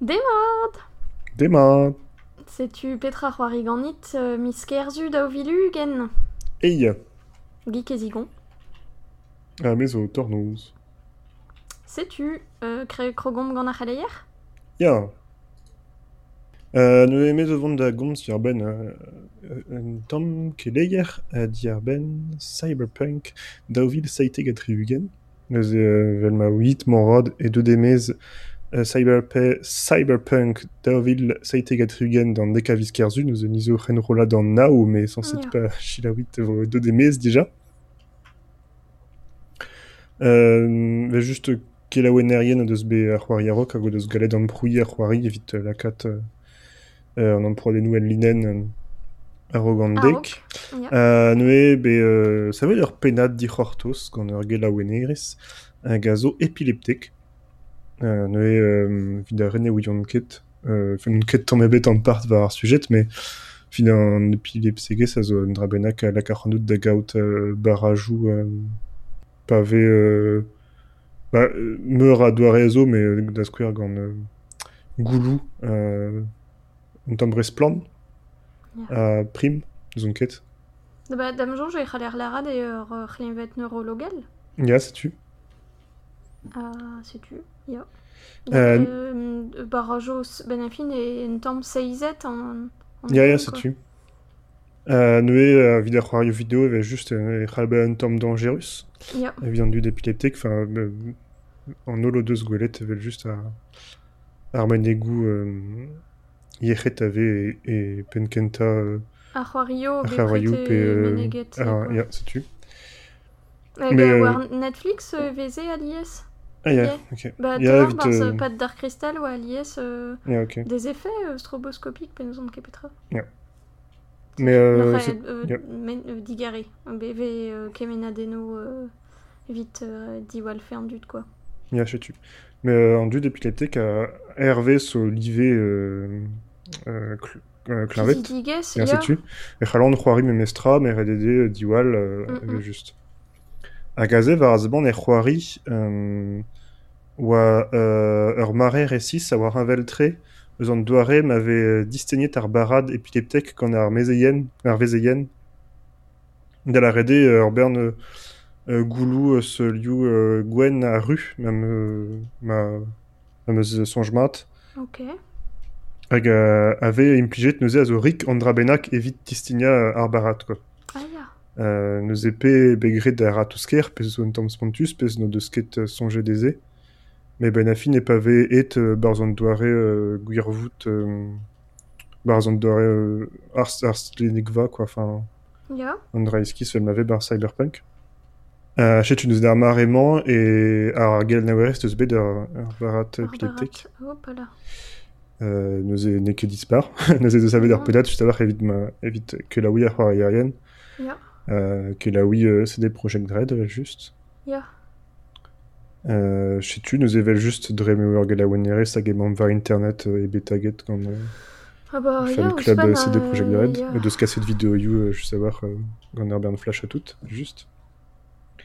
Demad Demad Sais-tu Petra Roariganit, euh, miskerzu dauvilugen Eia Geek et Zigon A mezo tornoz Sais-tu euh, krogom ar Ya. Euh, Ne emez o vont da gomz diar ben euh, un tamm keleier a diar ben cyberpunk daouvil saiteg a triugen Neus e euh, vel ma 8 morad e deud emez euh, cyberpe, cyberpunk daouvil saiteg a triugen d'an deka viskerzu neus e nizo c'henrola d'an nao mais sans Ya. set pas deud emez déjà Euh, ve just kelaouenerien deus be ar c'hoari a-rok hag o deus gallet an brouiñ ar c'hoari evit euh, lakat euh, euh, an emproadennoù en linen euh, a-rok an dek. Ya. Euh, neue be euh, ça veut ur penad di c'hortoz gant ur gelaoueneriz hag a zo epileptek. Euh, neue euh, vid a renne ouion ket. Euh, Fen ket tamm ebet an part war ar sujet, mais fin an epilepsegez a zo un drabenak a lak ar c'hannout da gaout euh, barajou euh, pavé euh, bah, euh, meur a doare zo, mais euh, da skouer gant euh, goulou euh, un tamm brez plan a prim, zon ket. Ba, dam jonge e c'haller larad ur c'hlinvet neurologal Ya, setu. Ah, sais-tu Ya. Euh, Euh, barajos benafin e en tamm seizet en... en Ya, ya, quoi. setu. Euh, neue a vid ar c'hoario vidéo eve just euh, e c'halbe un tamm dangerus. Ya. Evian dud epileptek, enfin, euh, an olo deus gwelet evel just a ar menegou euh, yechet ave e, e penkenta euh, pe euh, meneget. ya, setu. Eh, mais, euh, war Netflix euh, veze a lies Ah ya, Ya. ok. Bah, t'as vite, euh, pas de Dark Crystal ou à euh, Ya, ok. des effets euh, stroboscopiques penozon ket petra. Mais euh, euh, euh, digare. BV euh, kemenadeno vite diwal fer dut quoi. Ya, setu. Mais euh, an dud epileptek a Hervé so live euh, euh, cl euh, klinvet. Diges, Ya, ya. setu. E c'halon c'hoari me mestra, me redede diwal euh, Mm, eve mm. just. Hag a zev ar azban e c'hoari euh, oa euh, ur mare resis a war un veltre eus an doare m'ave euh, distegnet ar barad epileptek gant ar mezeien, ar vezeien. Da la rede euh, ur bern euh, euh, goulou eus liou euh, gwen a ru, mam euh, ma ma meus sonjmat. Ok. Hag euh, ave implijet neuze a zo rik an drabenak evit distigna euh, ar barad, quoi. Euh, neuze pe begret da ratousker, pez un tamm spontus, pez no deus ket euh, sonje deze. Me ben afin e pave et euh, barzant doare euh, gwirvout, euh, barzant doare ars, quoi, enfin, Ya. an draeski seul m'ave bar cyberpunk. Euh, chet un eus d'ar marement e ar gel naouerez eus bet ar, barat. Hop là. Euh, neuze ne ket dispar. neuze deus avet ar pedat, just avar evit, ma, evit ke la oui ar c'hoari arien. Ya. Euh, que là oui euh, c'est des Project Dread euh, juste Ya. euh, sais tu nous ével juste Dream Ur Galawenere sa game var internet euh, et betaget quand euh, Ah bah fan club euh, CD Project euh, Dread ya. et de se casser de vidéo you euh, je savoir euh, quand Herbert Flash à toutes juste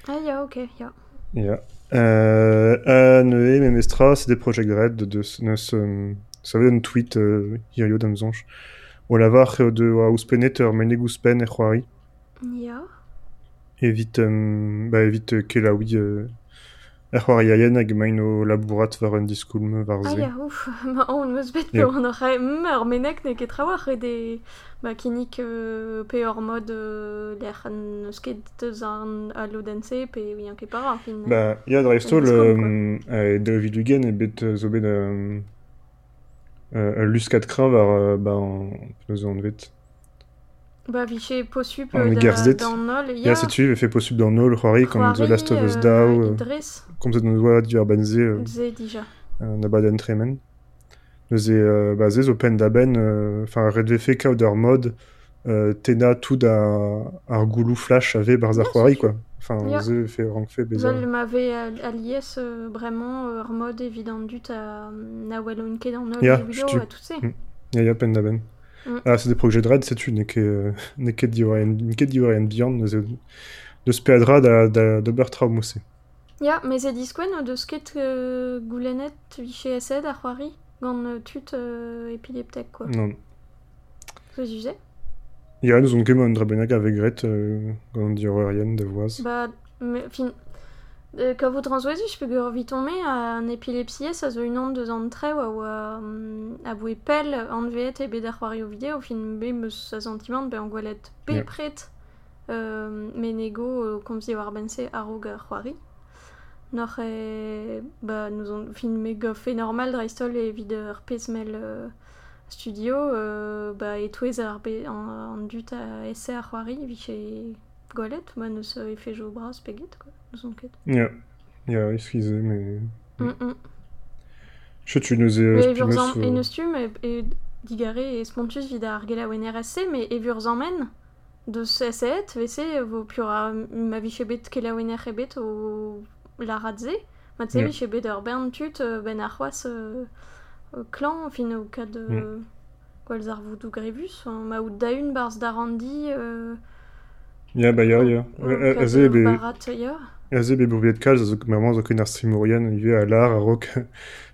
Ah ya, ok, ya. yeah. euh, euh, Noé Memestra CD Project Dread de, ce ça veut un tweet euh, Hirio d'Amzonch ou la var euh, de Ouspenet ur Meneguspen Ya. Evit, um, ba evit kelaoui euh, er c'hoariaien hag main o labourat war un diskoulm war Ah ze. ya, ouf. Ma on meus bet Ya. pe on aurait meur menek ne ket trawar e de ba kinik euh, pe mod euh, l'er an deus an pe oui an ket para fin. Ba, ya euh, e e bet zo bet euh, euh, luskat kra war ba an penaos an vet. Ba viche posup An da- d'an ol, Ya, setu, e fe posub d'an ol c'hoari comme The Last of Us Dao, Idris, comme zet nous oa diver benze ze dija. na baden tremen. Neuze, ba zez o pen da ben, euh, enfin, red vefe mod, euh, tena tout a ar goulou flash ave barz ar c'hoari, quoi. Enfin, ze fe rank fe. Zol euh, vraiment euh, mod évident dut a na welo un ket an ol Ya, e bilo setu. a tout se. Ya, ya, pen da ben. Mm. Ah, c'est des projets de raid, que, euh, que diorien, n'est que diorien bihan, neuze, de speadra da, da, d'ober traumousse. Ya, mais e diskwen o deus ket euh, goulenet viche esed ar c'hoari gant euh, tut euh, quoi. Non. Ce sujet Ja, nous on ket un dra bennak avec Gret euh, gant dir rien de. Bah, mais, fin... Euh, ka vo transwezi, je peux vite tomber à un épilepsie, ça zo une onde de an tre, ou à, à boué pel, an veet e bet ar c'hoari o vidéo, fin be meus sa sentiment, be an gwalet pe Ja. pret, euh, me nego, euh, kom si war bense aro ga c'hoari. Nor e, bah, nous on, fin me gof e normal dreistol e vid ur pezmel euh, studio, euh, bah, e touez ar be, an, an dut a esse ar c'hoari, vich e gwalet, bah, neus e fe jo bras peget, quoi, ket. Ja. Ja, eskize, mais... Mm -mm. Chet tu nous e Mais. Evurzan, euh, en eustum e, e digare e spontus vid ar gela wen RSC, mais Evurzan men, de SET, vese, vo pur a ma viche bet kela wen bet o la radze, ma tse Mm. viche bet ur bern tut euh, ben ar c'hoaz euh, euh, klan, fin o kad euh, gwalz ar voudou grevus, hein, ma out da un barz d'arandi, Ja, bah kad Aze ur be... barat ya. Aze be bourbiet kalz, zo vraiment zo ken ar streamorian, ive a lar, a rok,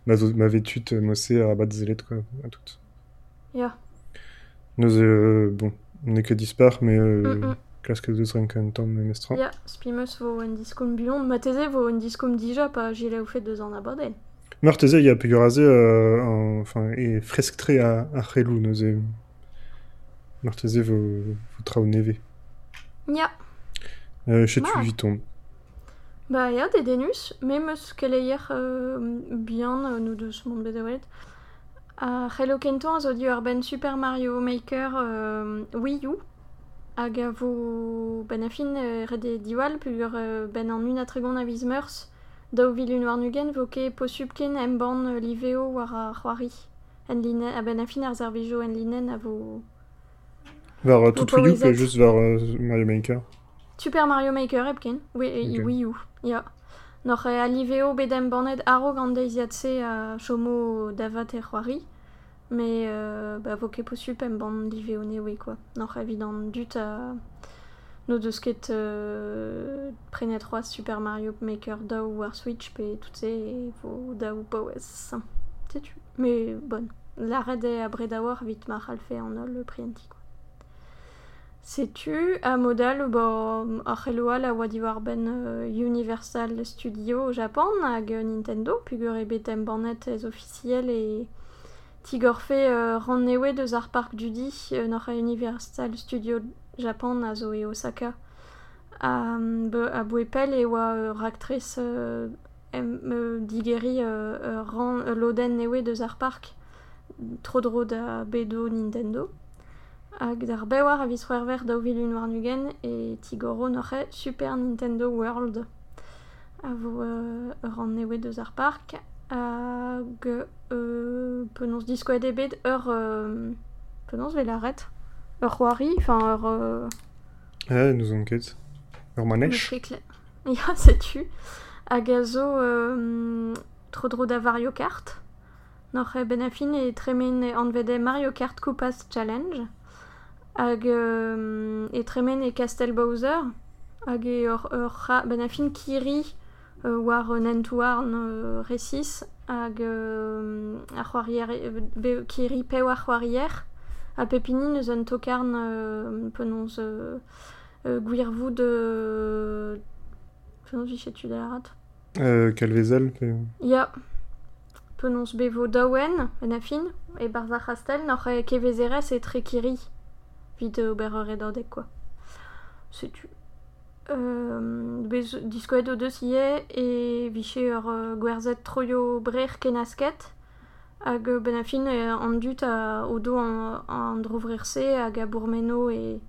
ma zo ma vetut euh, mosse ar bat zelet, quoi, a tout. Ya. Nous, euh, bon, ne ket dispar, mais euh, Mm -mm. klask eus ren kan tamm mestra. Ya, spimeus vo en discoum buon, ma teze vo en discoum dija, pa jile ou fet deus an abaden. Marteze, ya pegur aze, euh, en- enfin, e fresk tre a, a c'helou, nous. Marteze vo, vo trao neve. Ya. Euh, chet tu viton. Bah, ya des denus, mais meus keleier euh, bien, euh, nous deux mon bedewelet. A Hello Kenton a zo di ur ben Super Mario Maker euh, Wii U. Hag a vo ben euh, rede diwal, euh, ben an un atregon a viz meurs. Daou vil un war nugen vo ket posub ken em ban euh, liveo war a c'hoari. En linen, a ben a fin ar zervijo en linen a vo... Var tout Wii U, pe juste var Mario Maker. Super Mario Maker epken, oui, e Ok. Wii U, ya. Nor e aliveo bedem banet aro gant deiziatse a chomo davat e c'hoari, me euh, ba vo ket posup em ban liveo newe, quoi. Nor evident dut a... No deus ket euh, prenet roaz Super Mario Maker daou war Switch pe tout e vo daou paouez. Setu. Mais bon, la red e a bredawar vit mar alfe an ol prienti, quoi. Sais-tu, à modal, bon, Archeloa, la Wadiwar Ben euh, Universal Studio au Japon, hag Nintendo, pugur e betem bannet ez officiel et tigor fe euh, ran newe deus ar park dudi euh, nor a Universal Studio Japon a zo e Osaka a bouepel e euh, euh, em, euh, digeri loden newe deus ar park tro dro da bedo Nintendo hag d'ar bewar a vis ver daou vilun war nugen e tigoro noche Super Nintendo World. A vo euh, ur an newe deus ar park hag euh, penons diskoet ebet ur euh, penons vel arret ur c'hoari, enfin ur euh, Ah, nous on ket. Ur manèche. ya setu hag a zo euh, tro dro da Mario Kart. Nor e ben a fin e tremen anvede Mario Kart Koopas Challenge hag euh, e tremen e Castle Bowser hag e ur, ur ra, ben a fin kiri euh, war euh, nentuarn euh, resis hag euh, c'hoarier euh, be, kiri pe war c'hoarier a tokarn euh, penons euh, euh, gwirvou de penons vichetu da rat Euh, Calvezel, pe... Ya. Penons bevo daouen, en a fin, e barza c'hastel, nor e kevezerez e tre kiri. Vite ober ur redordek, quoi. Setu. Euh, bez diskoet o deus ie, e viche ur euh, gwerzet troio brer kenasket, hag euh, ben a fin e an dut a o do an, an drovrirse hag a bourmeno e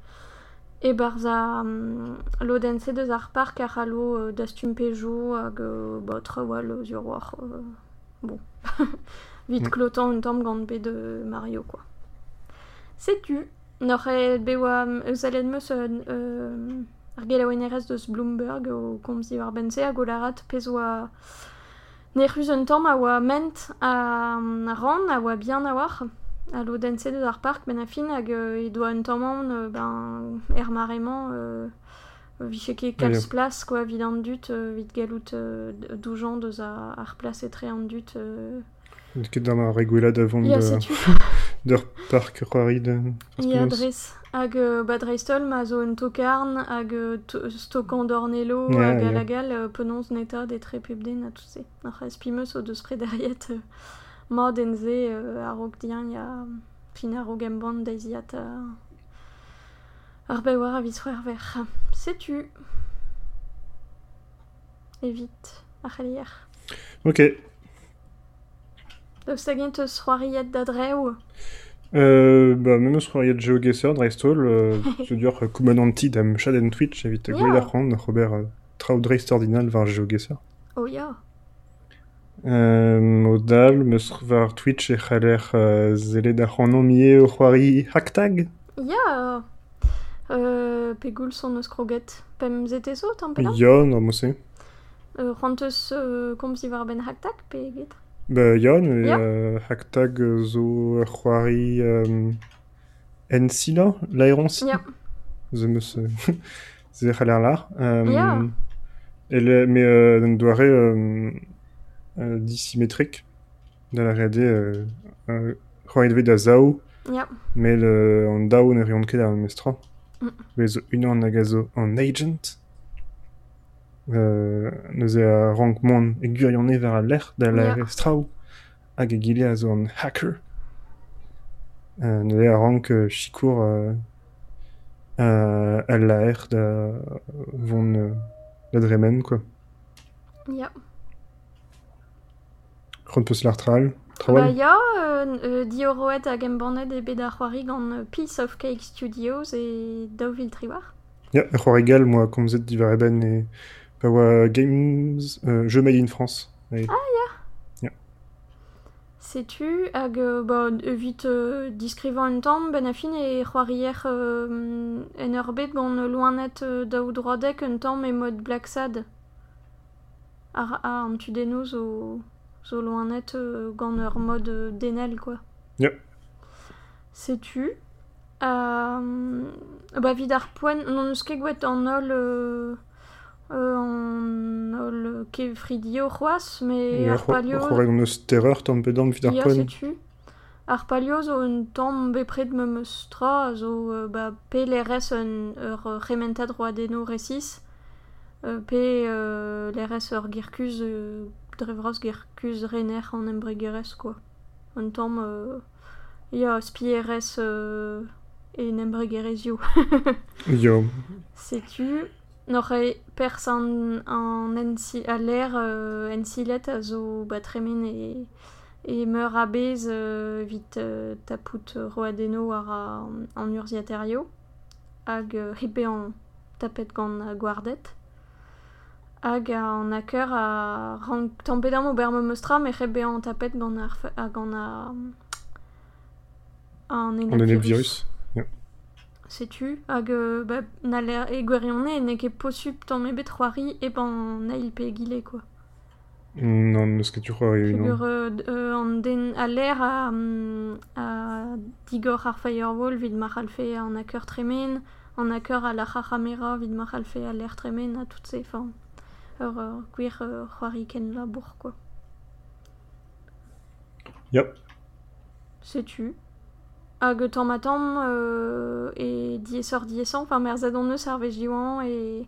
e barza um, lodense deus ar park ar alo euh, dastum pejou hag euh, ba trawal euh, war bon vite Mm. clotan un tamm gant bet de Mario quoi setu Nor e bewa eus alet meus euh, ar gelaouenn erez deus Bloomberg o komzi war bense hag ola pez oa ne c'huz un tamm a oa ment a, a ran a oa bien a war a lo dense deus ar park ben a fin hag euh, e doa un tamm an ben er maremañ euh, vise ket kalz oui. plas quoi vid an dut euh, vid galout euh, doujan deus a, ar plas etre an dut euh, Ket da ma reguela da vont Ya, de, park c'hoari de... Ya, dres. Hag euh, ba dreistol ma zo un tokarn, hag euh, to- stokan d'ornello, Ja, hag ja. la euh, penons neta de tre pebden a tout se. Ar espimeus o deus prederiet euh, euh, a rog dian ya fin a rog emban daiziat a... Ar bewar a vis c'hwer ver. Setu. Evit. A c'helier. Ok. Hag eus c'hoariet da. Euh, bah, même c'hoari de GeoGuessr, dreistol, euh, je veux dire, koumananti d'am chad en Twitch, c'hant, Robert euh, traoù dreist ordinal var GeoGuessr. Oh ya. Euh, modal, meus var Twitch e c'haller euh, Ya. Euh, son. Pem zete so, tampela? Ya, no mose. Euh, C'hoanteus euh, komz ivar ben haktak, pe get? Bah, ya, ne Ya. euh, Hacktag euh, zo ar c'hoari euh, Ensila, l'aéron si. Ya. Ze meus... euh, ze c'haller lar. Euh, Ya. Et le, mais euh, doare euh, euh, dissymétrique da la reade euh, euh, c'hoari dve da zao Ya. mais le an dao ne reont ket ar mestra Mm. mais zo unan hag a zo an agent euh, neuze a rank mon e gurion ver a lec'h da la Ya. estrao hag e gile a zo an hacker euh, neuze a rank euh, chikour euh, euh, al laer da vont euh, da dremen quoi Ya. C'hoant peus l'ar tral Ba Trawal ya, euh, euh, dioroet hag embannet e bet ar c'hoari gant euh, Piece of Cake Studios e daouvil triwar. Ya, ar c'hoar egal, moi, komzet divar eben e pa oa Games, euh, Jeux Made in France. Ouais. Setu hag euh, ba, evit euh, diskrivant un tamm ben a fin e c'hoarier euh, en ur bet gant euh, loanet euh, daou droadek un tamm e mod Black Sad. Ar, ar an tu deno zo, zo loanet euh, gant ur mod euh, denel, quoi. Ya. Setu. Euh, ba vid ar poen, non eus ket gouet an ol... Euh, euh, an ol euh, ke fridio c'hoaz, me Ya, ar palio... c'hoar gant eus terreur tamm pedam vid ar Ya, poen. setu. Ar palio zo un tamm bepred me meus tra, zo euh, ba, pe lerez un ur euh, rementad roadeno resis, euh, pe lerez ur girkuz, euh, drevras girkuz rener an embregerez, quoi. Un euh, ya, spierez euh, en embregerez yo. Yo. Setu, n'aurait pers an, an ensi, a l'air euh, ensilet a zo ba tremen e, e meur a bez euh, vit euh, tapout euh, roadeno ar a, an urziaterio hag euh, ripe an tapet gant a gwardet hag a an a keur a rank tampedam o berme meustra me an tapet gant ar, a gant a an On a des virus. Setu, hag euh, ba, na l'air e gwerione ne ket possup tamm ebet c'hoari e ban nail pe gile, quoi. Non, neus ket tu c'hoari Figur non. euh, d- euh, an den a l'air a, a digor ar firewall vid mar alfe an a keur tremen, an a keur a la c'hamera vid mar alfe a l'air tremen a tout se, enfin, ur euh, gwir euh, c'hoari ken labour, quoi. Ya. Setu. Hag tamm a tamm euh, e diesor diesan, enfin merzet an eus ar vez diwan e...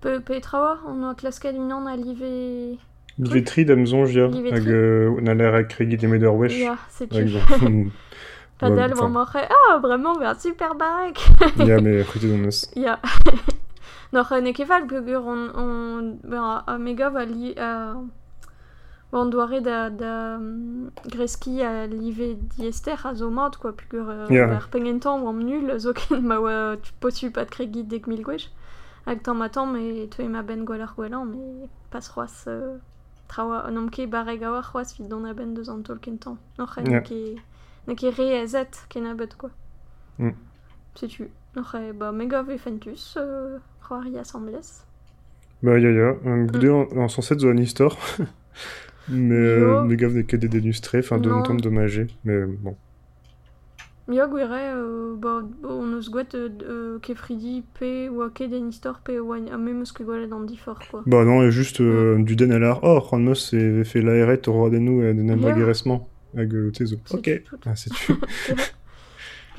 Pe, pe traoa, an oa klasket unan a live... Ya. Livetri. Hag euh, on a l'air a kregi de meder wesh. Ya, setu. Padal enfin, morre, ah, vraiment, ver super barek Ya, mais c'hwete d'an eus. Ya. Noch ne kefal peogur on, on ben, a, a mega va li a bon doare da da um, greski a live diester a zo mat quoi peogur uh, yeah. ar pengentan oam nul zo ken ma oa tu posu pat kregi dek mil gwech hag tamm e ma ben gwell ar gwelan me pas c'hoaz uh, traoa an omke bareg a war c'hoaz vid don a ben deus an tolken tamm noch Ya. ne ne ke re a zet ken a bet quoi Mm. setu noch e ba mega ve fentus euh, c'hoari assemblez Bah, ya, ya. Un goude an, an sanset zo an istor. Mais euh, me gav ne ket de dénustré, enfin, de Non. dommagé. Mais bon. Ya gwere, euh, ba, on eus gwaet euh, euh, kefridi pe oa ket den istor pe oa a même eus ket gwalet an difor, quoi. Bah non, et juste du den al ar, oh, meus e fait l'aéret o roa dennou e den Ya. embrageresman. Hag euh, tezo. C'est Ok. Ah, c'est tu.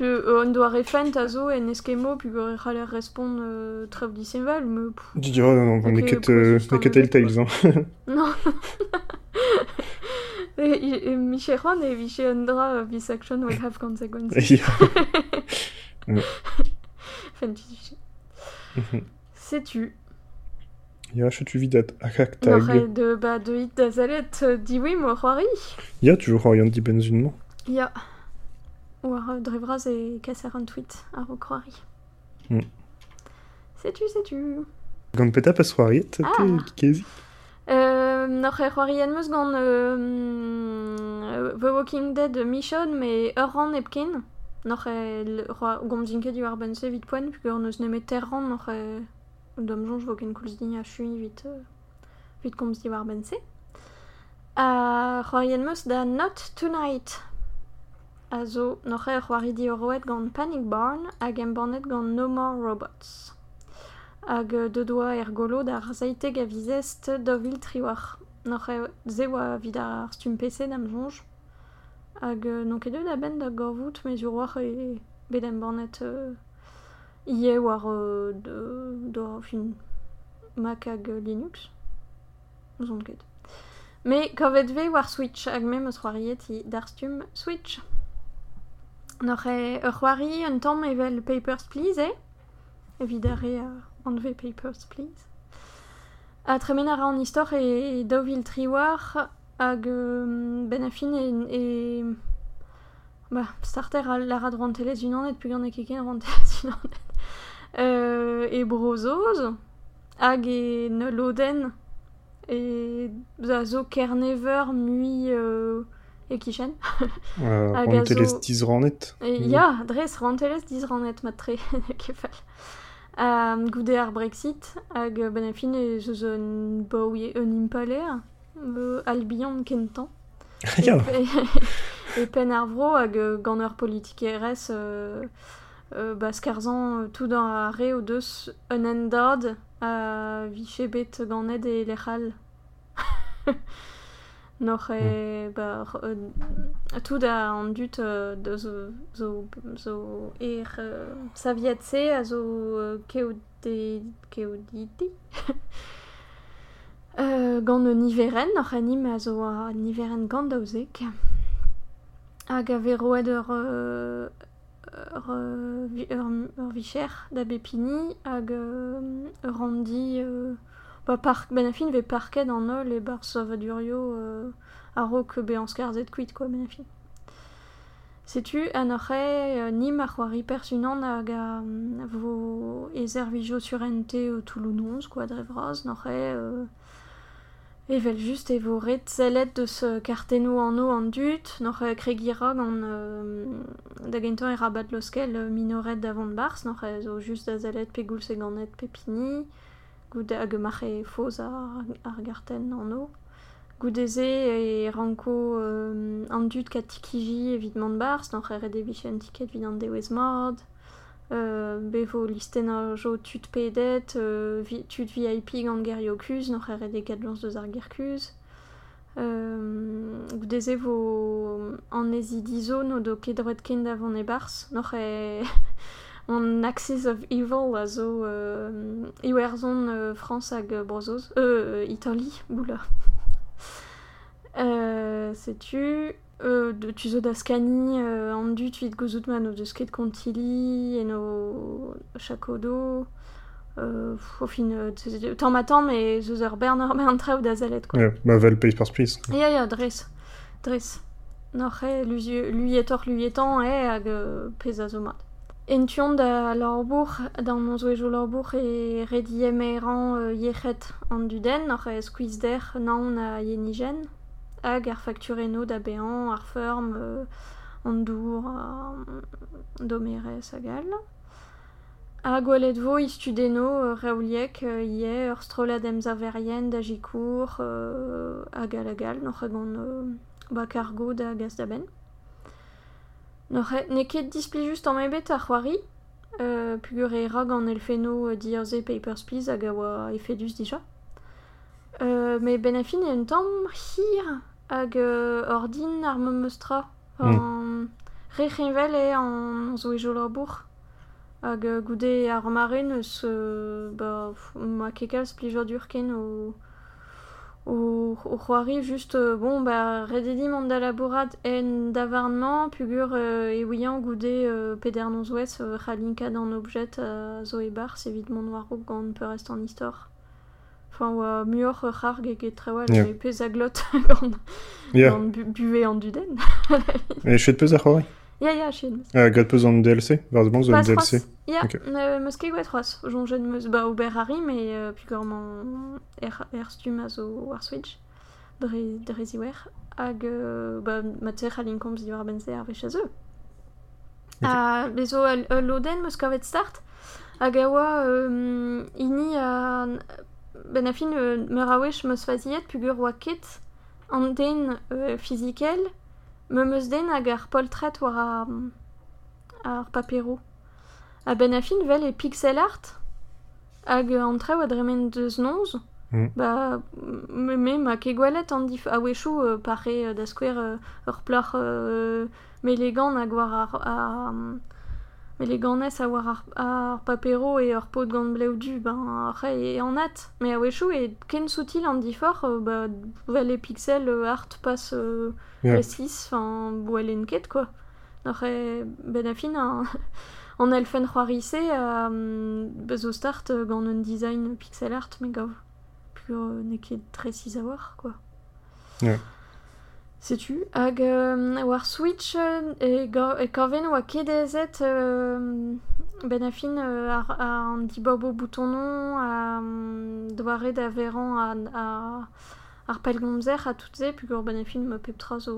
Euh, on doa refent a zo en eskemo pu gore c'haller respond euh, trev diseval, me... pff, Tu diras, non, non, euh, ce n'eket stand-up, Telltales, hein. Non. E, e, e Miche Juan e Miche Andra this action will have consequences. Fantasy. Mhm. Sais-tu? Ya, tu vidat ak N'aurait tag. de ba de hit d'azalet euh, di oui mo c'hoari Ya, tu vois rien dit benzunement. Ya. War euh, drevraz e kaser un tweet ar o c'hoari. Mm. Sais-tu, sais-tu? Gant peta pas kezi. Euh, c'hoari gant euh, The Walking Dead Mission mais ur ran epken gant zinket du ar bense vit poen puis ur neus nemet ter ran n'aurait dom jonge vo ken koulz din a chui vit euh, vit komz di war c'hoari da Not Tonight a zo n'oc'h ur roet oroet gant Panic Barn hag embannet gant No More Robots. Hag de doa er golo d'ar zaiteg a vizest dovil triwar. Noc'he ze oa vid ar stumpese dam zonj. Hag n'on ket deud da ben da gorvout mez ur war e bet embannet euh, ie war euh, de, de fin Mac hag Linux. Zon ket. Me kavet ve war Switch hag me eus c'hoariet d'ar stum Switch. N'oc'he ur c'hoari un evel Papers, Please, eh? Evidare enlever Papers, Please. A tremen a ra an istor e dovil triwar hag euh, ben a fin e, e ba, starter a lara de rantelez unanet pu gant e keken rantelez unanet. Euh, e brozoz hag e ne loden e za zo kernever mui euh, e kichen. Euh, Hag on a était les zo- 10 ranet. E, Mhm. Ya, dres ranet matre kefal. Um, goude ar Brexit hag euh, ben fin e zeus un bau e un impaler euh, albion kentan. Ya. E, e pen ar vro hag euh, gant ur politik euh, euh, euh, tout dans a re o deus un endad a viche bet ganet e lechal. Noc'h e, mm. ba, uh, tout a an dut uh, de zo, zo, zo er uh, saviatse a zo uh, keode, keoditi uh, gant un niveren, noc'h anim a zo a niveren gant daouzek. Hag a veroet ur, ur, ur, ur, ur vicher da bepini hag uh, ur. Uh, euh, ba park, ben a fin ve parket an ol e bar savadurio euh, a ro que be an skarzet kuit quoi ben a fin. Setu an oc'he euh, nim ar c'hoari persunan hag a mm, vo ezer vijo surente o toulounons quoi drevraz n'oc'he euh, evel just e vo ret zellet deus euh, karteno an o an dut n'oc'he kregira gant euh, da gento e rabat loskel euh, minoret d'avant bars n'oc'he zo just da zellet pe goul se ganet pepini gout hag marche foz ar, ar garten an Goudeze e ranko euh, an dut kat tikiji evit mont bars, n'oc'h ere devich un tiket vid. Euh, bevo listen a jo tut pedet, euh, vi, tut VIP gant geriokus, n'oc'h ere de kat lans deus ar gerkus. Euh, goudeze vo an ezi dizo no do ket dret ken davon e e an Axis of Evil a zo euh, iwerzon euh, France hag euh, brozoz, euh, Italie, boula. Euh, sais-tu euh, de tu zo da skani euh, an dut vid gozout man o deus ket kontili en o chakodo euh, au fin euh, tamm a tamm e zeus ur bern ur bern traoù da zalet quoi. Ja, ma vel Papers, Please. Ya ya dres dres Noc'h e luietor luietan e hag euh, pez a zo mat. Entuon da laurbourg, dan mon zoejo laurbourg e e ran euh, yechet an duden, noc'h e squeeze der naon a yenigen, hag ar factureno da bean, ar ferm, euh, an dour, a domerez al. A vo istudeno euh, reouliek euh, ie da jikour euh, euh, da da Ne ket displejust an mebet ar c'hoari, euh, pugur e rag an elfeno diaze Papers, Please hag a oa efedus dija. Euh, me ben afin e un tamm hir hag euh, or din ar meustra. an Re rechenvel e an zo e jolorbourg hag goude ar mare neus euh, ba, ma kekal splejor dur ken o... o c'hoari just euh, bon ba rededim an da labourat en davarnement pugur euh, e ouian goude euh, peder nozwez euh, c'halinka an objet a zo e bar evit mon waro gant peut rest an istor Enfin, oa muor ur c'harg eget trewal Yeah. yeah. pez a glot gant, Ya, gant bu buve an e Ya, ya, chen. Ah, gad peus an DLC deus zo un Pas DLC c'hoaz. Ya, Ok. euh, meus ket gwe c'hoaz. Jongen meus ba ober ari, mais euh, pugorman er, er stum a zo war Switch. Dre, dre ziwer. Hag, euh, ba, ma ter a linkomz di war benze ar vech a zeu. Ok. A, bezo al, al loden meus kavet start. Hag a oa euh, ini a... Ben a fin euh, meur a wech meus faziet pugur oa ket an den euh, fizikel Me meus den hag ar poltret war ar, ar papero. A ben afin vel e pixel art hag an tre oa dremen deus nonz. Mm. Ba, me, me ma ke gwelet an dif a wechou euh, pare euh, da skwer euh, ur plach euh, melegan hag war ar, ar, meleganez a war ar, ar papero e ur pot gant bleu du ben après e an at me a wechou e ken soutil an difor euh, ba vel e pixel euh, art pass euh, Yeah. E6 enfin boel en ket quoi. N'aurait ben an, an elfen c'hoarisse a um, bezo start euh, design pixel art mais gav pur euh, ne ket tresiz a war quoi. Yeah. Sais-tu hag euh, war Switch euh, e, ga- e kaven oa kedezet euh, ben euh, ar, ar an dibobo boutonon a um, doare da veran a, a ar pelgomzer a tout ze pugur ben a fin ma peptra zo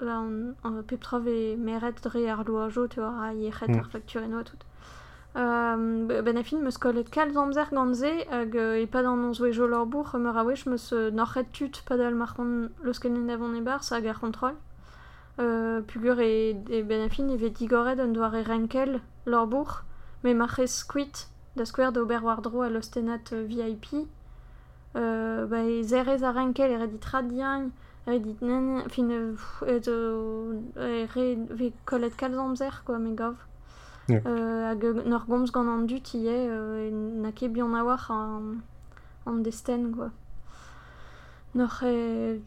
la an, an peptra ve meret dre ar loajo tu vois a yechet Mm. ar facture eno a tout Euh, ben a kollet kal zamzer gantze hag euh, e pad an on zo jo lor bour meur a wech meus euh, norchet tut e bar ar euh, pugur e, e ben a fin evet renkel lor bour me marchez squit da square de ober war dro a l'ostenat euh, VIP euh, ba e renkel e redit radian e redit nen fin euh, euh, e Yeah. Euh, hag nor gomz gant an ie euh, na ket a war an, an desten quoi Nor e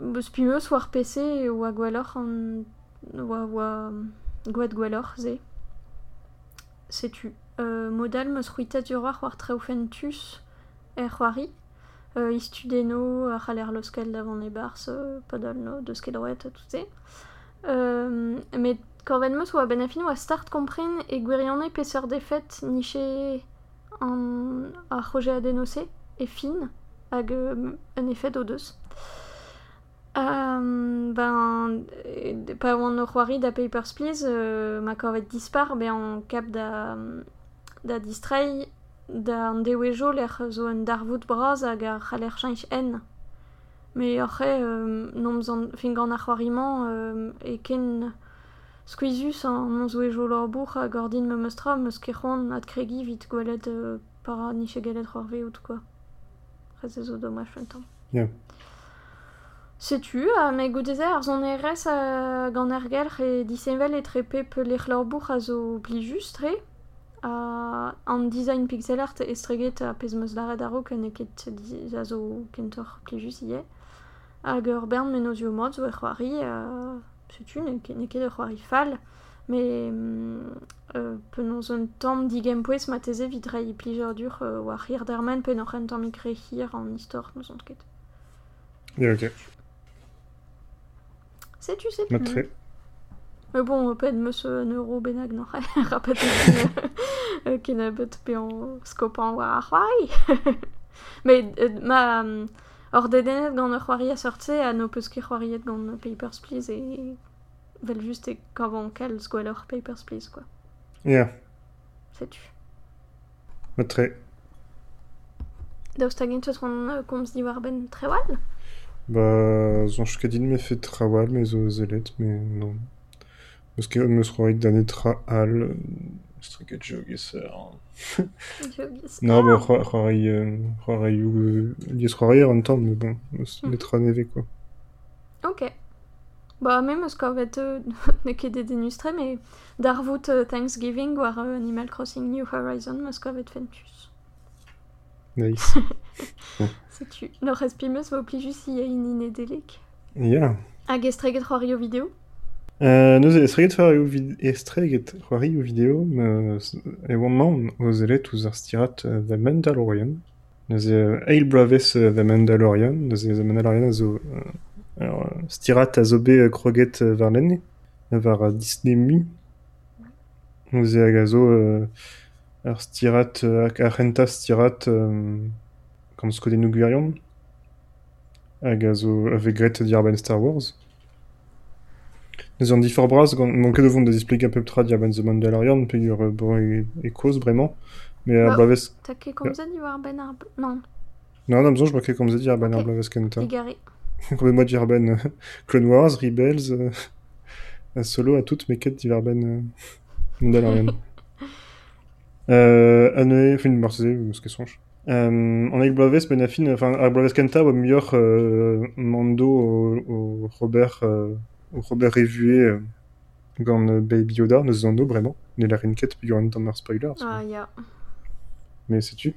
eus pimeus war PC oa gwelloc'h an oa, oa ze euh, modal meus ur war war euh, istudeno ar davant e bars euh, padal no deus tout se euh, met korven meus oa ben a fin oa start kompren e gwirionne peseur defet niche an ar projet adenose e fin hag euh, un effet o deus Euh, ben, pa oan ur c'hoari da Papers, Please, euh, ma korvet dispar, be an kap da, da distreiñ da an dewejo ler zo un darvout braz hag ar c'haller chanj en. Me orre, euh, nomz an fin gant ar c'hoariman, euh, e ken squeezus an non zo ejo lor bour hag ur din me meustra, meus ket c'hoant ad kregi vit gwelet euh, para c'hoarveout, quoi. Rez tamm. Yeah. Setu, a me goudeze ar zon erez a gant er gelc'h e disevel e tre pep a zo pli just re? A an design pixel art a pez meus lare daro ken e ket di- a zo kentor pli just ie. Hag ur bern men oz yo mod zo e c'hoari a... Setu, ne ket ne ket e c'hoari fall. Me mm, euh, penaos un tamm digem pouez ma teze vidre pli dur euh, war hir dermen pen oc'h un tamm ikre hir an istor meus an ket. Ya, ok. Setu, setu. Ma tre. Mais bon, de monsieur un euro benag non rapet ken a bet pe an skopan war ar c'hoari. Mais ma hor dedenet gant ur c'hoari a sortse a no peus ket c'hoariet gant Papers, Please e vel just e kavan Papers, Please quoi. Setu. Daoust hag komz war ben trewal Ba, me fet trawal me zo zelet, me non. Eus ket al, treket geogeser. Geoges. Non, Ah, bah, c'hoari ou, liez c'hoari an tamm, mais bon, Mhm. netra neve, quoi. Ok. Ba, me meus kavet euh, ne ket de denustre, mais darvout euh, Thanksgiving war euh, Animal Crossing New Horizon meus kavet fentus. Nice. Setu. Nor respi meus vo plijus i ein inedelek. Ya. Hag estreget c'hoari o video. Euh, nous estreget faire eo vid... estreget c'hoari eo video me... e oan maon o zelet ouz ar stirat uh, The Mandalorian. Nous e eil bravez uh, The Mandalorian, nous e The Mandalorian a zo uh, alors, stirat a zo be kroget var lenne, var Disney Mi. Nous e hag a zo euh, ar stirat, ar renta stirat um, comme skode nou gwirion hag a zo a vegret di ar Star Wars. Neus an difor braz, gant manket o vont da displeg a pep tra dir ben The Mandalorian, pe ur euh, bon e, e koz bremañ. Mais ar Bah. blavez... Ta ket komzet i war ben ar... Non, Non, non, besoin, je marquais comme ça dire ben ar blavez kenta. digare. Comme moi dire ben euh, Clone Wars, Rebels, euh, à solo, à toutes mes quêtes d'hiver ben euh, Mandalorian. euh, Anne, fin Marseille, ou ce que songe. Euh, on a eu Blaves, Ben Affin, enfin, ar Blaves Kenta, ou meilleur euh, Mando au, au Robert, euh, Robert Révué, euh, gant euh, Baby Yoda, nous en nous vraiment. Ne la rinquette, puis il y aura un temps de spoilers. Ah, ya. Mais sais-tu?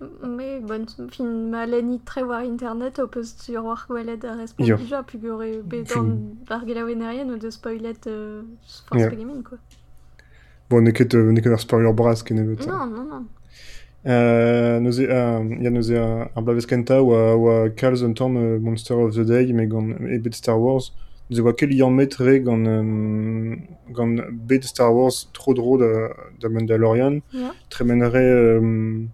Me, bon, fin ma lenit tre war internet o peus sur war gwelet a Yo. respondija, pu gore bet Fin- an ar gelaouennerien o de spoilet euh, force Yeah. pegemin, quoi. Bon, que n'est que un spoiler bras qui n'est pas Non, non, non. Euh, nous euh, il y a nous e un, un Blaves Kenta ou ou un temps euh, Monster of the Day, mais e bet Star Wars. Nous e oa kel ian metre gant, euh, gant bet Star Wars trop dro da, da Mandalorian. Euh,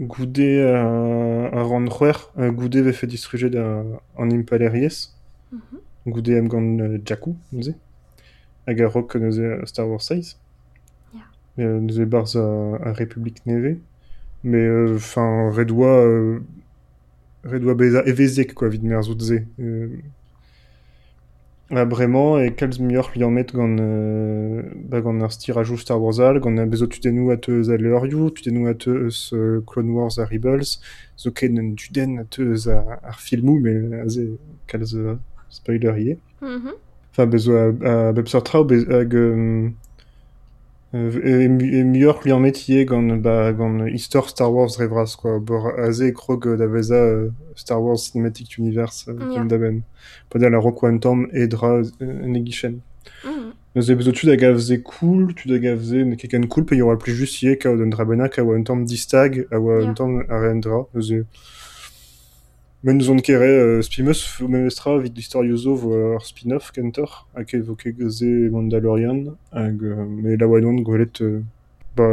goude a, a ran c'hwer, goude ve fait distruget da, an impaleries. Goude am gant Jakku, nous. Hag a rok nous e Star Wars 6. Ya. Euh, nous e barz a, Neve. Mais, euh, enfin, redoa, euh, redoa beza evezek, quoi, vid mer zout ze. Euh, ah, bremañ, e kalz mioc'h li an met gant, euh, ba gant ar stirajou Star Wars al, gant a bezo tudennoù a teus a leurioù, tudennoù a teus euh, Clone Wars a Rebels, zo ken un tuden a teus a, ar filmou, mais a ze kalz euh, spoiler ie. Mhm. Enfin, bezo a, a bep sortra bez, hag... Euh, euh, e, e mioc'h li an met ie gant, ba, gant histor Star Wars revras, quoi. Bor a ze e krog da veza euh, Star Wars Cinematic Universe euh, yeah. daben. Pas la Rock One Tom et dra euh, negichen. Mhm. Eus e bezo tud hag a veze cool, tud hag a veze ne keken cool, pe y'aura plus just ie kao d'un drabena ka tamm distag, a a re an dra. Eus e... Men nous on kere euh, spimeus memestra vid l'historioso vo ar spin-off kentor, hag e vo ket ze Mandalorian, hag euh, me la oanon gwelet... Euh, ba,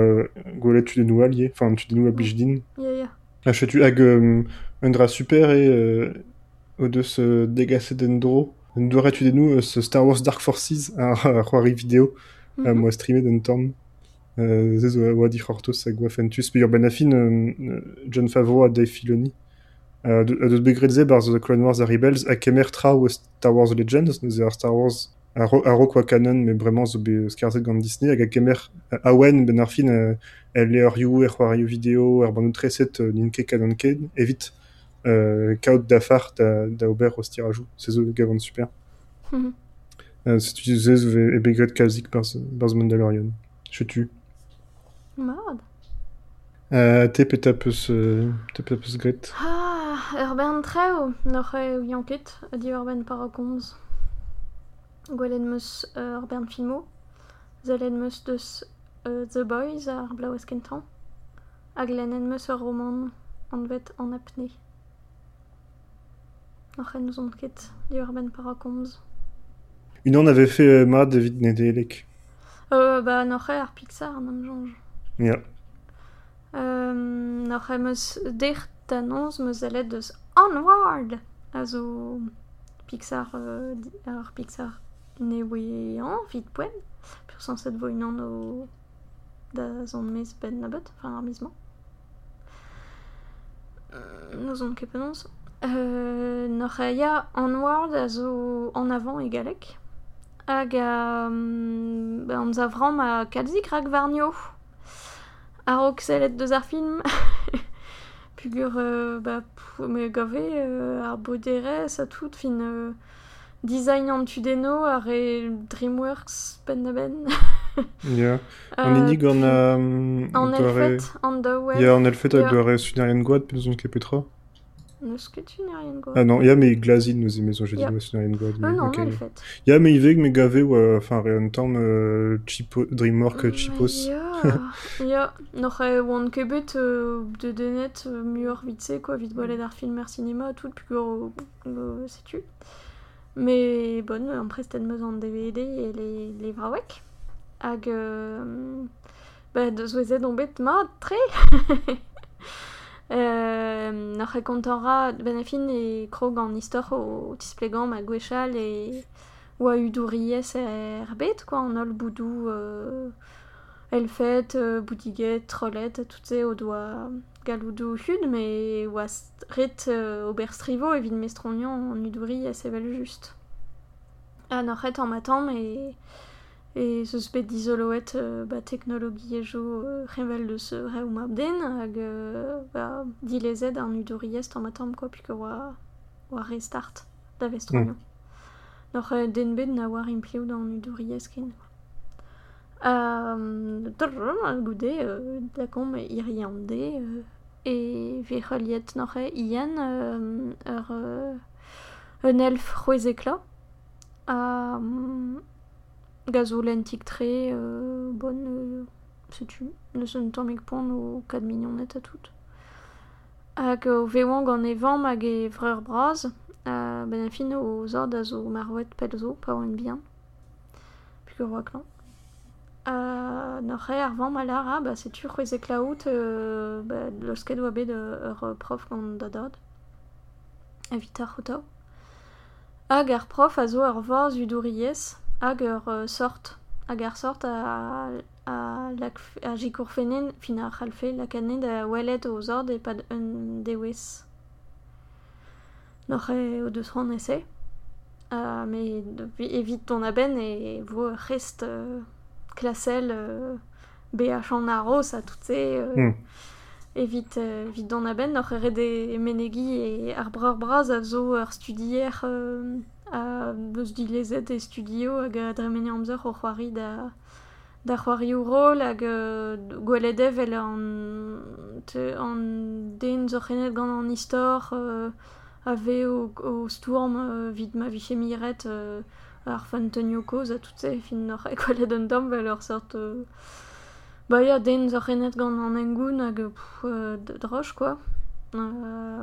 gwelet tudennoù al ie, enfin tudennoù a blij din. Ya, ya. Hag um, un dra super e euh, o deus degase den dro. Un doare tu nous euh, ce Star Wars Dark Forces a a c'hoari vidéo a Mhm. moi streamer den tamm. Euh, zez oa di c'hortos hag oa fentus. Pe ur ben afin John Favreau a Dave Filoni. De- a deus begretze bar The Clone Wars a Rebels a kemer tra o Star Wars Legends, neuze ar Star Wars a ro, a mais vraiment zo be skarzet gant Disney, hag a kemer a awen ben ar fin el er c'hoarioù vidéo, er ban treset euh, n'in ket canon ket, evit euh, kaout d'afar da, da ober o stirajou. C'est zo gavant super. Mhm. Euh, si tu disais, e begret kalzik par par Mandalorian. Je tue. Mad. Euh, te pet a peus, euh, gret. Ah, ur ben treo, noc'h e yanket, a di ur ben parakomz. Gwellen meus euh, ur ben filmo, zelen meus deus euh, The Boys ar blaouez kentan, hag lenen meus ur roman an vet an apne. Noc'h en neus on ket di ur ben parakomz. Une an avait fait euh, ma David Nedelek. Euh, ba noc'h e ar Pixar an am jonge. Ja. Euh, Noc'h em eus dec'h d'annonz meus alet eus Onward a zo Pixar, euh, ar Pixar newean, vit poen, pur sanset vo unan o da zon mez ben nabot enfin ar mizman. Euh... No zon ket penons. Euh, Noc'h a Onward a zo en avant e galek, hag a um, an zavram a kalzik rak varnio. Arok selet deus ar film. Pugur, euh, ba, me gave euh, ar boderez a tout, fin euh, design an tudeno ar e Dreamworks ben da ben. Ya. An inig an... An elfet, an da web. Ya, an elfet hag gare sunarien goad, pezon ket petra. Ah non, me e Ya. ouais, sunarien goad. Euh, non, ok. an elfet. Ya, me me gave, oa, enfin, re an tamm, euh, chipo, Dreamwork euh, chipos. Ya. Noch oan kebet euh, de denet euh, quoi, vite bolet ar film cinéma, tout, euh, sais-tu. Mais en presten meus an DVD et les, les vrawek. Hag, euh, bah, on bet ma, tre Euh, Noch e kontora ben a fin e krog an istor o tisplegam a gwechal e oa udouriez er bet, quoi, an ol boudou euh, elfet, euh, boudiguet, trollet, tout se o doa galoudou hud, mais ret euh, ober strivo evit mestronian an udouriez evel just. A noc'het an matam e e zeus bet dizoloet euh, ba teknologi ejo euh, revel deus euh, rew mab den hag euh, ba dilezet an udouriez an matam quoi pik oa oa restart da vestronian. Noch euh, den bet na war implioù an udouriez ken. Euh, drrrr, a goude euh, da kom iri an de euh, e ve e ian euh, ur euh, un elf c'hwezekla gazo lentik tre euh, bon euh, setu neus un tammig pon o 4 milionet a tout hag o vewang an evam hag e vreur braz. Euh, ben a fin o zord a zo marwet pel zo pa oan bihan pig ur waklan Uh, n'oc'h e ar vamm a lara, ba setu c'hwezek laout euh, ba, euh, prof gant da dad. Evit ar c'hotav. Hag ar prof a zo ur vorz udouriez, hag ur euh, sort. Hag ar sort a, a, lak, a jikour fenen, fin ar c'halfe, lakanet a welet o zord e pad un dewez. N'oc'h e o deus c'hoant ese. Uh, me evit ton aben e vo rest euh, euh, BH en aros a tout se euh, Hmm. euh, evit don aben noc'h ere de menegi e ar breur braz a zo studier euh, a beus dilezet e studio hag a dremene amzer o c'hoari da da c'hoari rol hag euh, gwelet evel an te, an den zoc'henet gant an istor euh, ave o, euh, ma miret euh, ar tout se fin nor e un dam vel ur sort euh, ba ya den zoc'henet gant an engoun hag pff, euh, quoi. euh,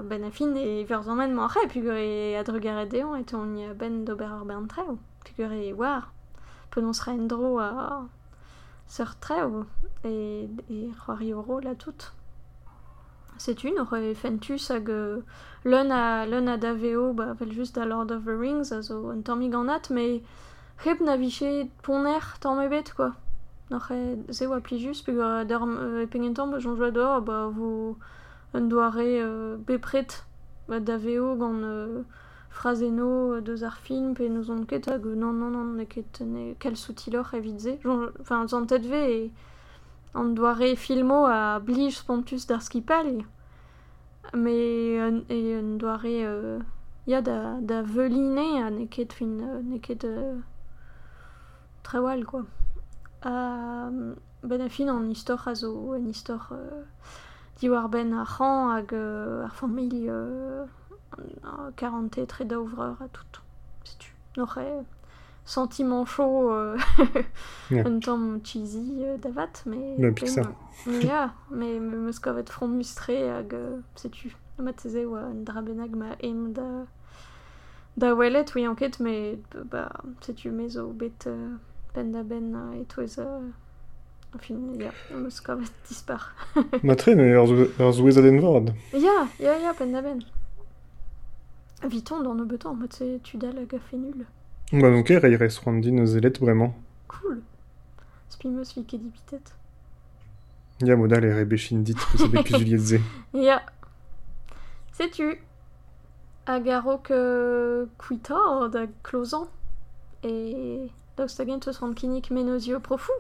ben a fin e ver zammen ma re pugur e adrugaret deon et on y a ben d'ober ar ben treo pugur e war penons ra en dro a seur treo e, e c'hoari o rol a tout C'est une, aurait fentus hag euh, l'un a l'un a daveo ba vel just da Lord of the Rings a zo un tammig ganat mais heb na viche poner tammebet quoi. Noch e ze oa pli just peog euh, d'ar euh, pengen tamm jon joa d'or ba vo un doare euh, bepret ba daveo gant euh, frazeno euh, deus ar film nous on ket non non non ne ket ne kel soutilor evit ze Jon- enfin zantet ve e an filmo a blij spontus d'ar skipal mais et un doare euh, ya da, da veline a ne ket fin ne ket euh, tre wal quoi. Euh, ben a fin an a zo an diwar ben a c'han hag euh, ar familh euh, an- 40 tre daouvreur a tout setu noc'h e sentiment chaud euh, un tamm cheesy euh, davat mais Ben, Pixar. mais ya mais me meus kavet front mustré hag euh, setu mat ze oa un dra bennak ma em da da welet oui enquête mais euh, bah setu me zo bet euh, ben da ben euh, et touez euh, enfin ya meus kavet dispar Ma tre, ne ar zo- ar zouez aden vord. ya ya ya ben da ben Viton dans nos beton, moi tu tu dal hag a fait nul. Ba donc e reiñ res c'hoant din eus elet bremañ. Cool. Spimeus vi ket dipitet. Ya modal e rebechin dit peus e bet kuzuliet ze. Ya. Sais-tu Hag a rok euh, kuita da closan. Et rand kinnik menozio profou.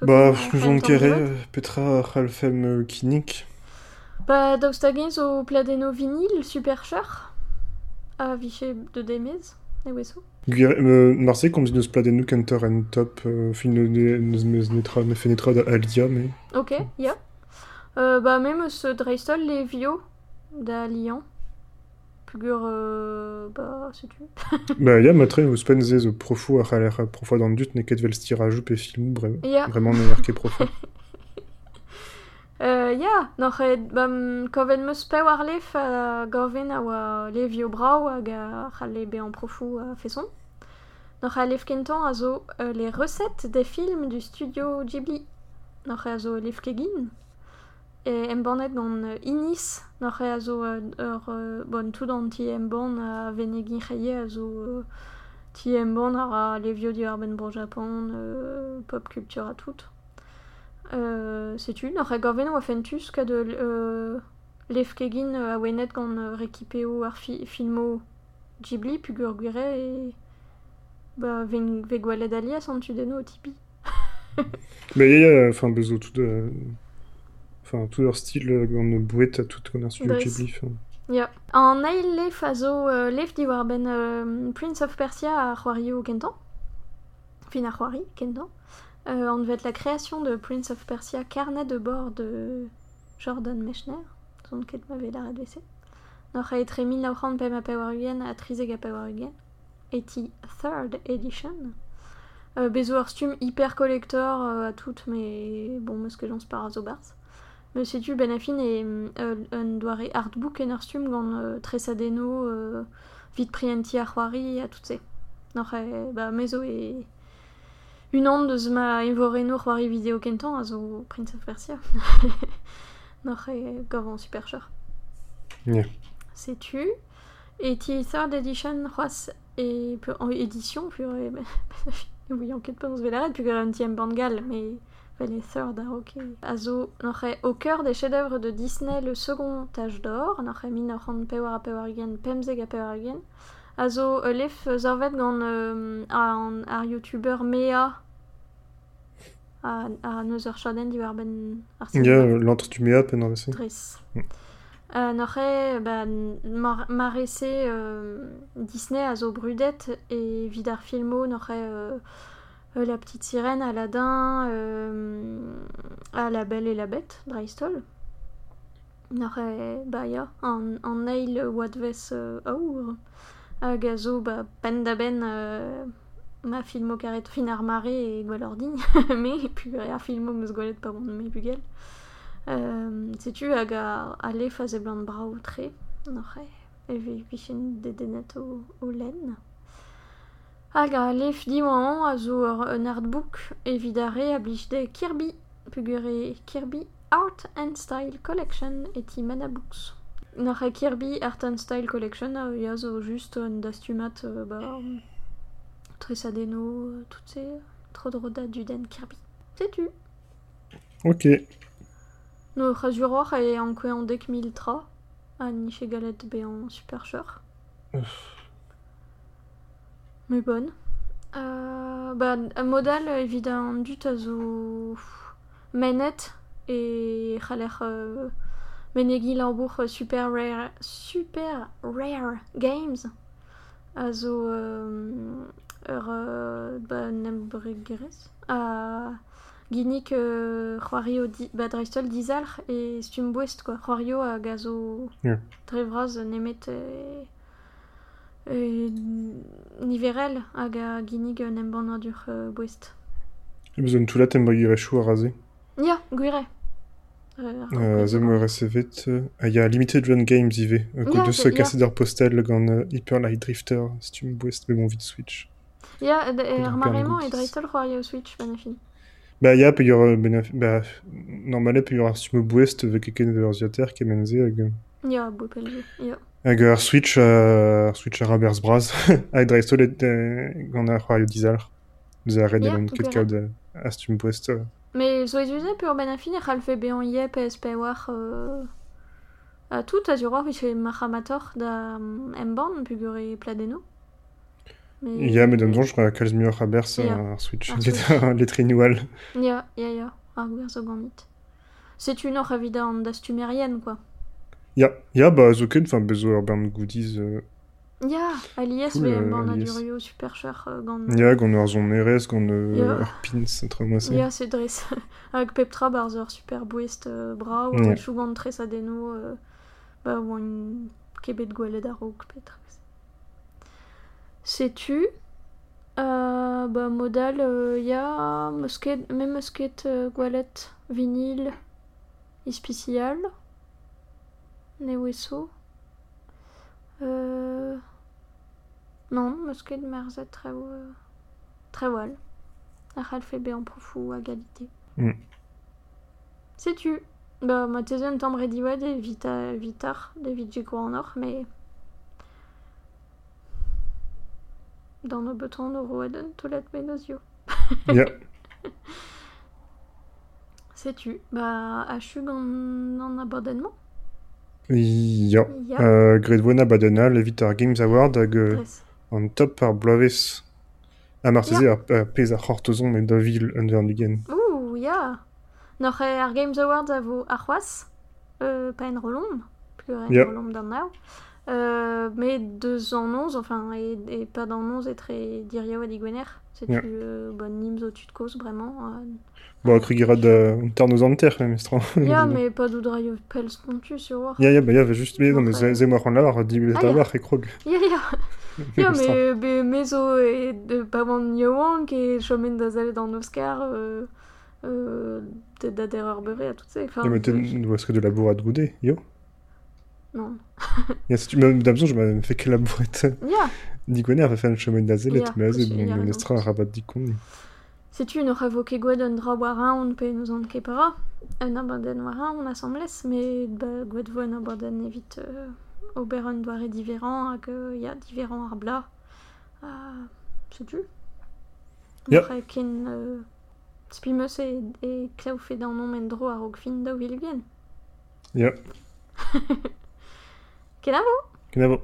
Bah, nous on kere, petra halfem euh, kinnik. Bah, daostagen zo pladeno vinyle super cher. A viché de demez, e weso. Euh, Marseille, comme nous pladen kenter en top, fin nous fenetra da Alia, mais... Ok, ya. Euh, bah, même ce Dreistol, les vieux da Pugur, euh, bah, c'est tu. Bah, ya, matre, vous spenzez zo profou ar profou dans le dut, ne ket vel stirajou pe film, bre Ya. vraiment meilleur que profou. Euh, ya, noch e, bam, koven meus pe war lef a goven a oa levio brau hag a c'halle be en profou a feson. Noch a lef kentan a zo euh, les recettes des films du studio Ghibli. Noch a zo lef kegin. E em bannet gant euh, Inis, ur, euh, bon, tout an ti a venegin chaye a zo levio di ar bro Japon, pop culture a tout. Ou fentus lefkegin wenet gant rekipeo filmo Ghibli pu gurgure et bah ven ve gwalet alia san tu deno o tipi. Mais ya, ya, enfin, bezo. Enfin, tout leur style, euh, gant bouet a tout gant studio Ghibli. Ya. An eil lef a zo euh, lef di war ben euh, Prince of Persia a c'hoario kentan. Fin a c'hoari kentan. Euh, on devait être la création de Prince of Persia, carnet de bord de Jordan Mechner, son ket m'avait la redvese. Noch a etre 1900 pem a pewarugen a trizeg a pewarugen. Et ti third edition. Euh, bezo ar stum hyper collector euh, à toutes, mais bon, meus que j'en spar a zo barz. Me sais-tu, ben afin et euh, un doare artbook en ar stum gant euh, tresadeno, euh, vite prienti a c'hoari a tout se. Noch e, ba, mezo e une onde deus ma evoreno c'hoari vidéo kentan a zo Prince of Persia. Noch e gavan super cher. Yeah. Sais-tu? Et third edition c'hoaz e en édition pur e oui enquête pas on se velaret puis un tième bangal mais les third ah, ok azo n'aurait au cœur des chefs-d'œuvre de Disney le second âge d'or n'aurait mis n'aurait pewar a pewargen pemzeg a pewargen azo euh, lef zorvet gant euh, ar youtuber Mea a, a neus ur chaden di war ben ar Ya, euh, l'entre du méa, pen ar. Mm. Euh, N'aurait bah, mar marese euh, Disney a zo brudet et vidar filmo n'aurait euh, euh, La Petite Sirène, Aladdin, euh, à La Belle et la Bête, Dreistol. N'aurait bah ya en, en nail wadves euh, aour. A gazo bah pen da ben euh, ma filmo karet fin ar mare et gwalordigne mais puis ar filmo meus gwalet pa bon me bugel. Euh, Sais-tu, hag a, a lef a zeblant brao tre, n'oc'he, e ve vichin dedenet o, o len. Hag a lef di oan a zo ur un artbook evidare a blij de Kirby, pugure Kirby Art and Style Collection et mana books. N'oc'he Kirby Art and Style Collection a ya zo just un dastumat euh, ba, tresadeno, euh, tout ces trodroda du den Kirby. Sais-tu Ok. No c'hazuroc'h e an kwe an dek mil tra a niche galet be an super cher. Me bonne. Euh, bah, un modèle évident dut a zo menet et c'haler euh, menegi labour euh, super rare super rare games a zo euh, ur euh, ba nembregerez a Ginik euh, c'hoario di, ba dreistol dizalc'h e stum bouest quoi. C'hoario a gazo Yeah. drevraz nemet e, euh, niverel hag a ginnig un embann dur euh, bouest. E bezo an toulat em bagirechou a raze Ya, gwire. Zem ur SVT, hag a limited run games ive, ko deus kaset ur postel gant uh, Hyper Light Drifter, stum bouest be bon vid Switch. Ya, er maremañ e dreistel c'hoar ya o Switch, benefin. Ba ya, pe ur, ba, normale pe ur stum bouest ve keken ve ur ziater kemenze hag... Ya, bo pelje, ya. Hag ur Switch, euh, ur Switch a rabers braz, hag dreistol et euh, gant ar c'hoario dizalc'h. Eus a red Ya, elan ket kaout euh, a stum euh. Mais zo ezuze pur benafin e c'halfe be an iep e espe war euh, a tout a zuror vise maramator da um, emban pugure pladeno. Mais... Ja, met an donj a kalz muioc'h a berz Ya. ar Switch. Ar ar letrinoual. Ya, ya, ya, ar gwer zo ganit. C'est une oc'h evit an quoi. Ya, ya, ba zo ket, enfin, bezo ur bern goodies. euh, Ya, alias, Cool, mais euh, bon, on a du alias. Rio super cher euh, gant... Ya, gant ur zon erez, gant euh, Ya. ur pins, tra moase. Ya, c'est dres. Hag pep tra ur super bouest euh, bra, ou Ya. yeah. chou gant tres adeno, euh, ba oan kebet gwelet ar raok petra. Sais-tu euh, bah, modal, il y a musket, même musket euh, gwelet vinyle ispicial, neweso. Euh... Non, musket merzet très euh. Ar alphabet en profou à égalité. Mm. Sais-tu? Bah, ma thèse en temps ouais, des vita, vitar, des vidjigo en or, mais. Dans nos betons, nos roeden, tout let menosio. Ya, Sais-tu? Bah, achug en, en abandonnement ya. Ya, Euh, Gret voena badena, levit ar Games Award hag euh, an top ar bloavezh. A marteze ar ar pez ar c'hortozon met da vil un vern ligen. Ouh, ya Noc'h e ar Games Awards a vo ar c'hoaz, euh, pas en rolomb, plus en Ya. rolomb d'an now. Euh, mais deux en onze, enfin, et, et pas dans onze, et très dirio a digwener. C'est-tu Ya. euh, bonne nims au dessus de cause, vraiment euh, Ba, krigira da un ternoz an ter, même, estra. Ya, mais pas d'oudraio pels spontu sur war. Ya, ya, ba, ya, va just bet, non, mais Après- ze ze moar an lavar, di bet Ah, ya. lavar e krog. Ya, ya Ya, mais, mais mezo et de Yowang et chomen da zel dans Oscar, euh, euh, de da d'erreur beurré à toutes ces. Enfin, mais oas ket de labour ad goude, yo? Non. Tu m'as d'abson, je m'avais fait que labouret. Ya Digwener va faire un chemin d'azelet, Ya, mais azé, aussi, bon, ya, men raison. estra a rabat dikon. Sais-tu, nous ravoqué gwed un dra warin, on peut nous en kepara. Un abandon warin, on assemblés, mais bah, gwed vo un abandon évite euh, oberon doare différent, que y a différents arbla. Euh, sais-tu? Après, ken euh, spimeus et, et fait dans nom mendro à rogfin da vilgen. Ya, Kenavo kenavo.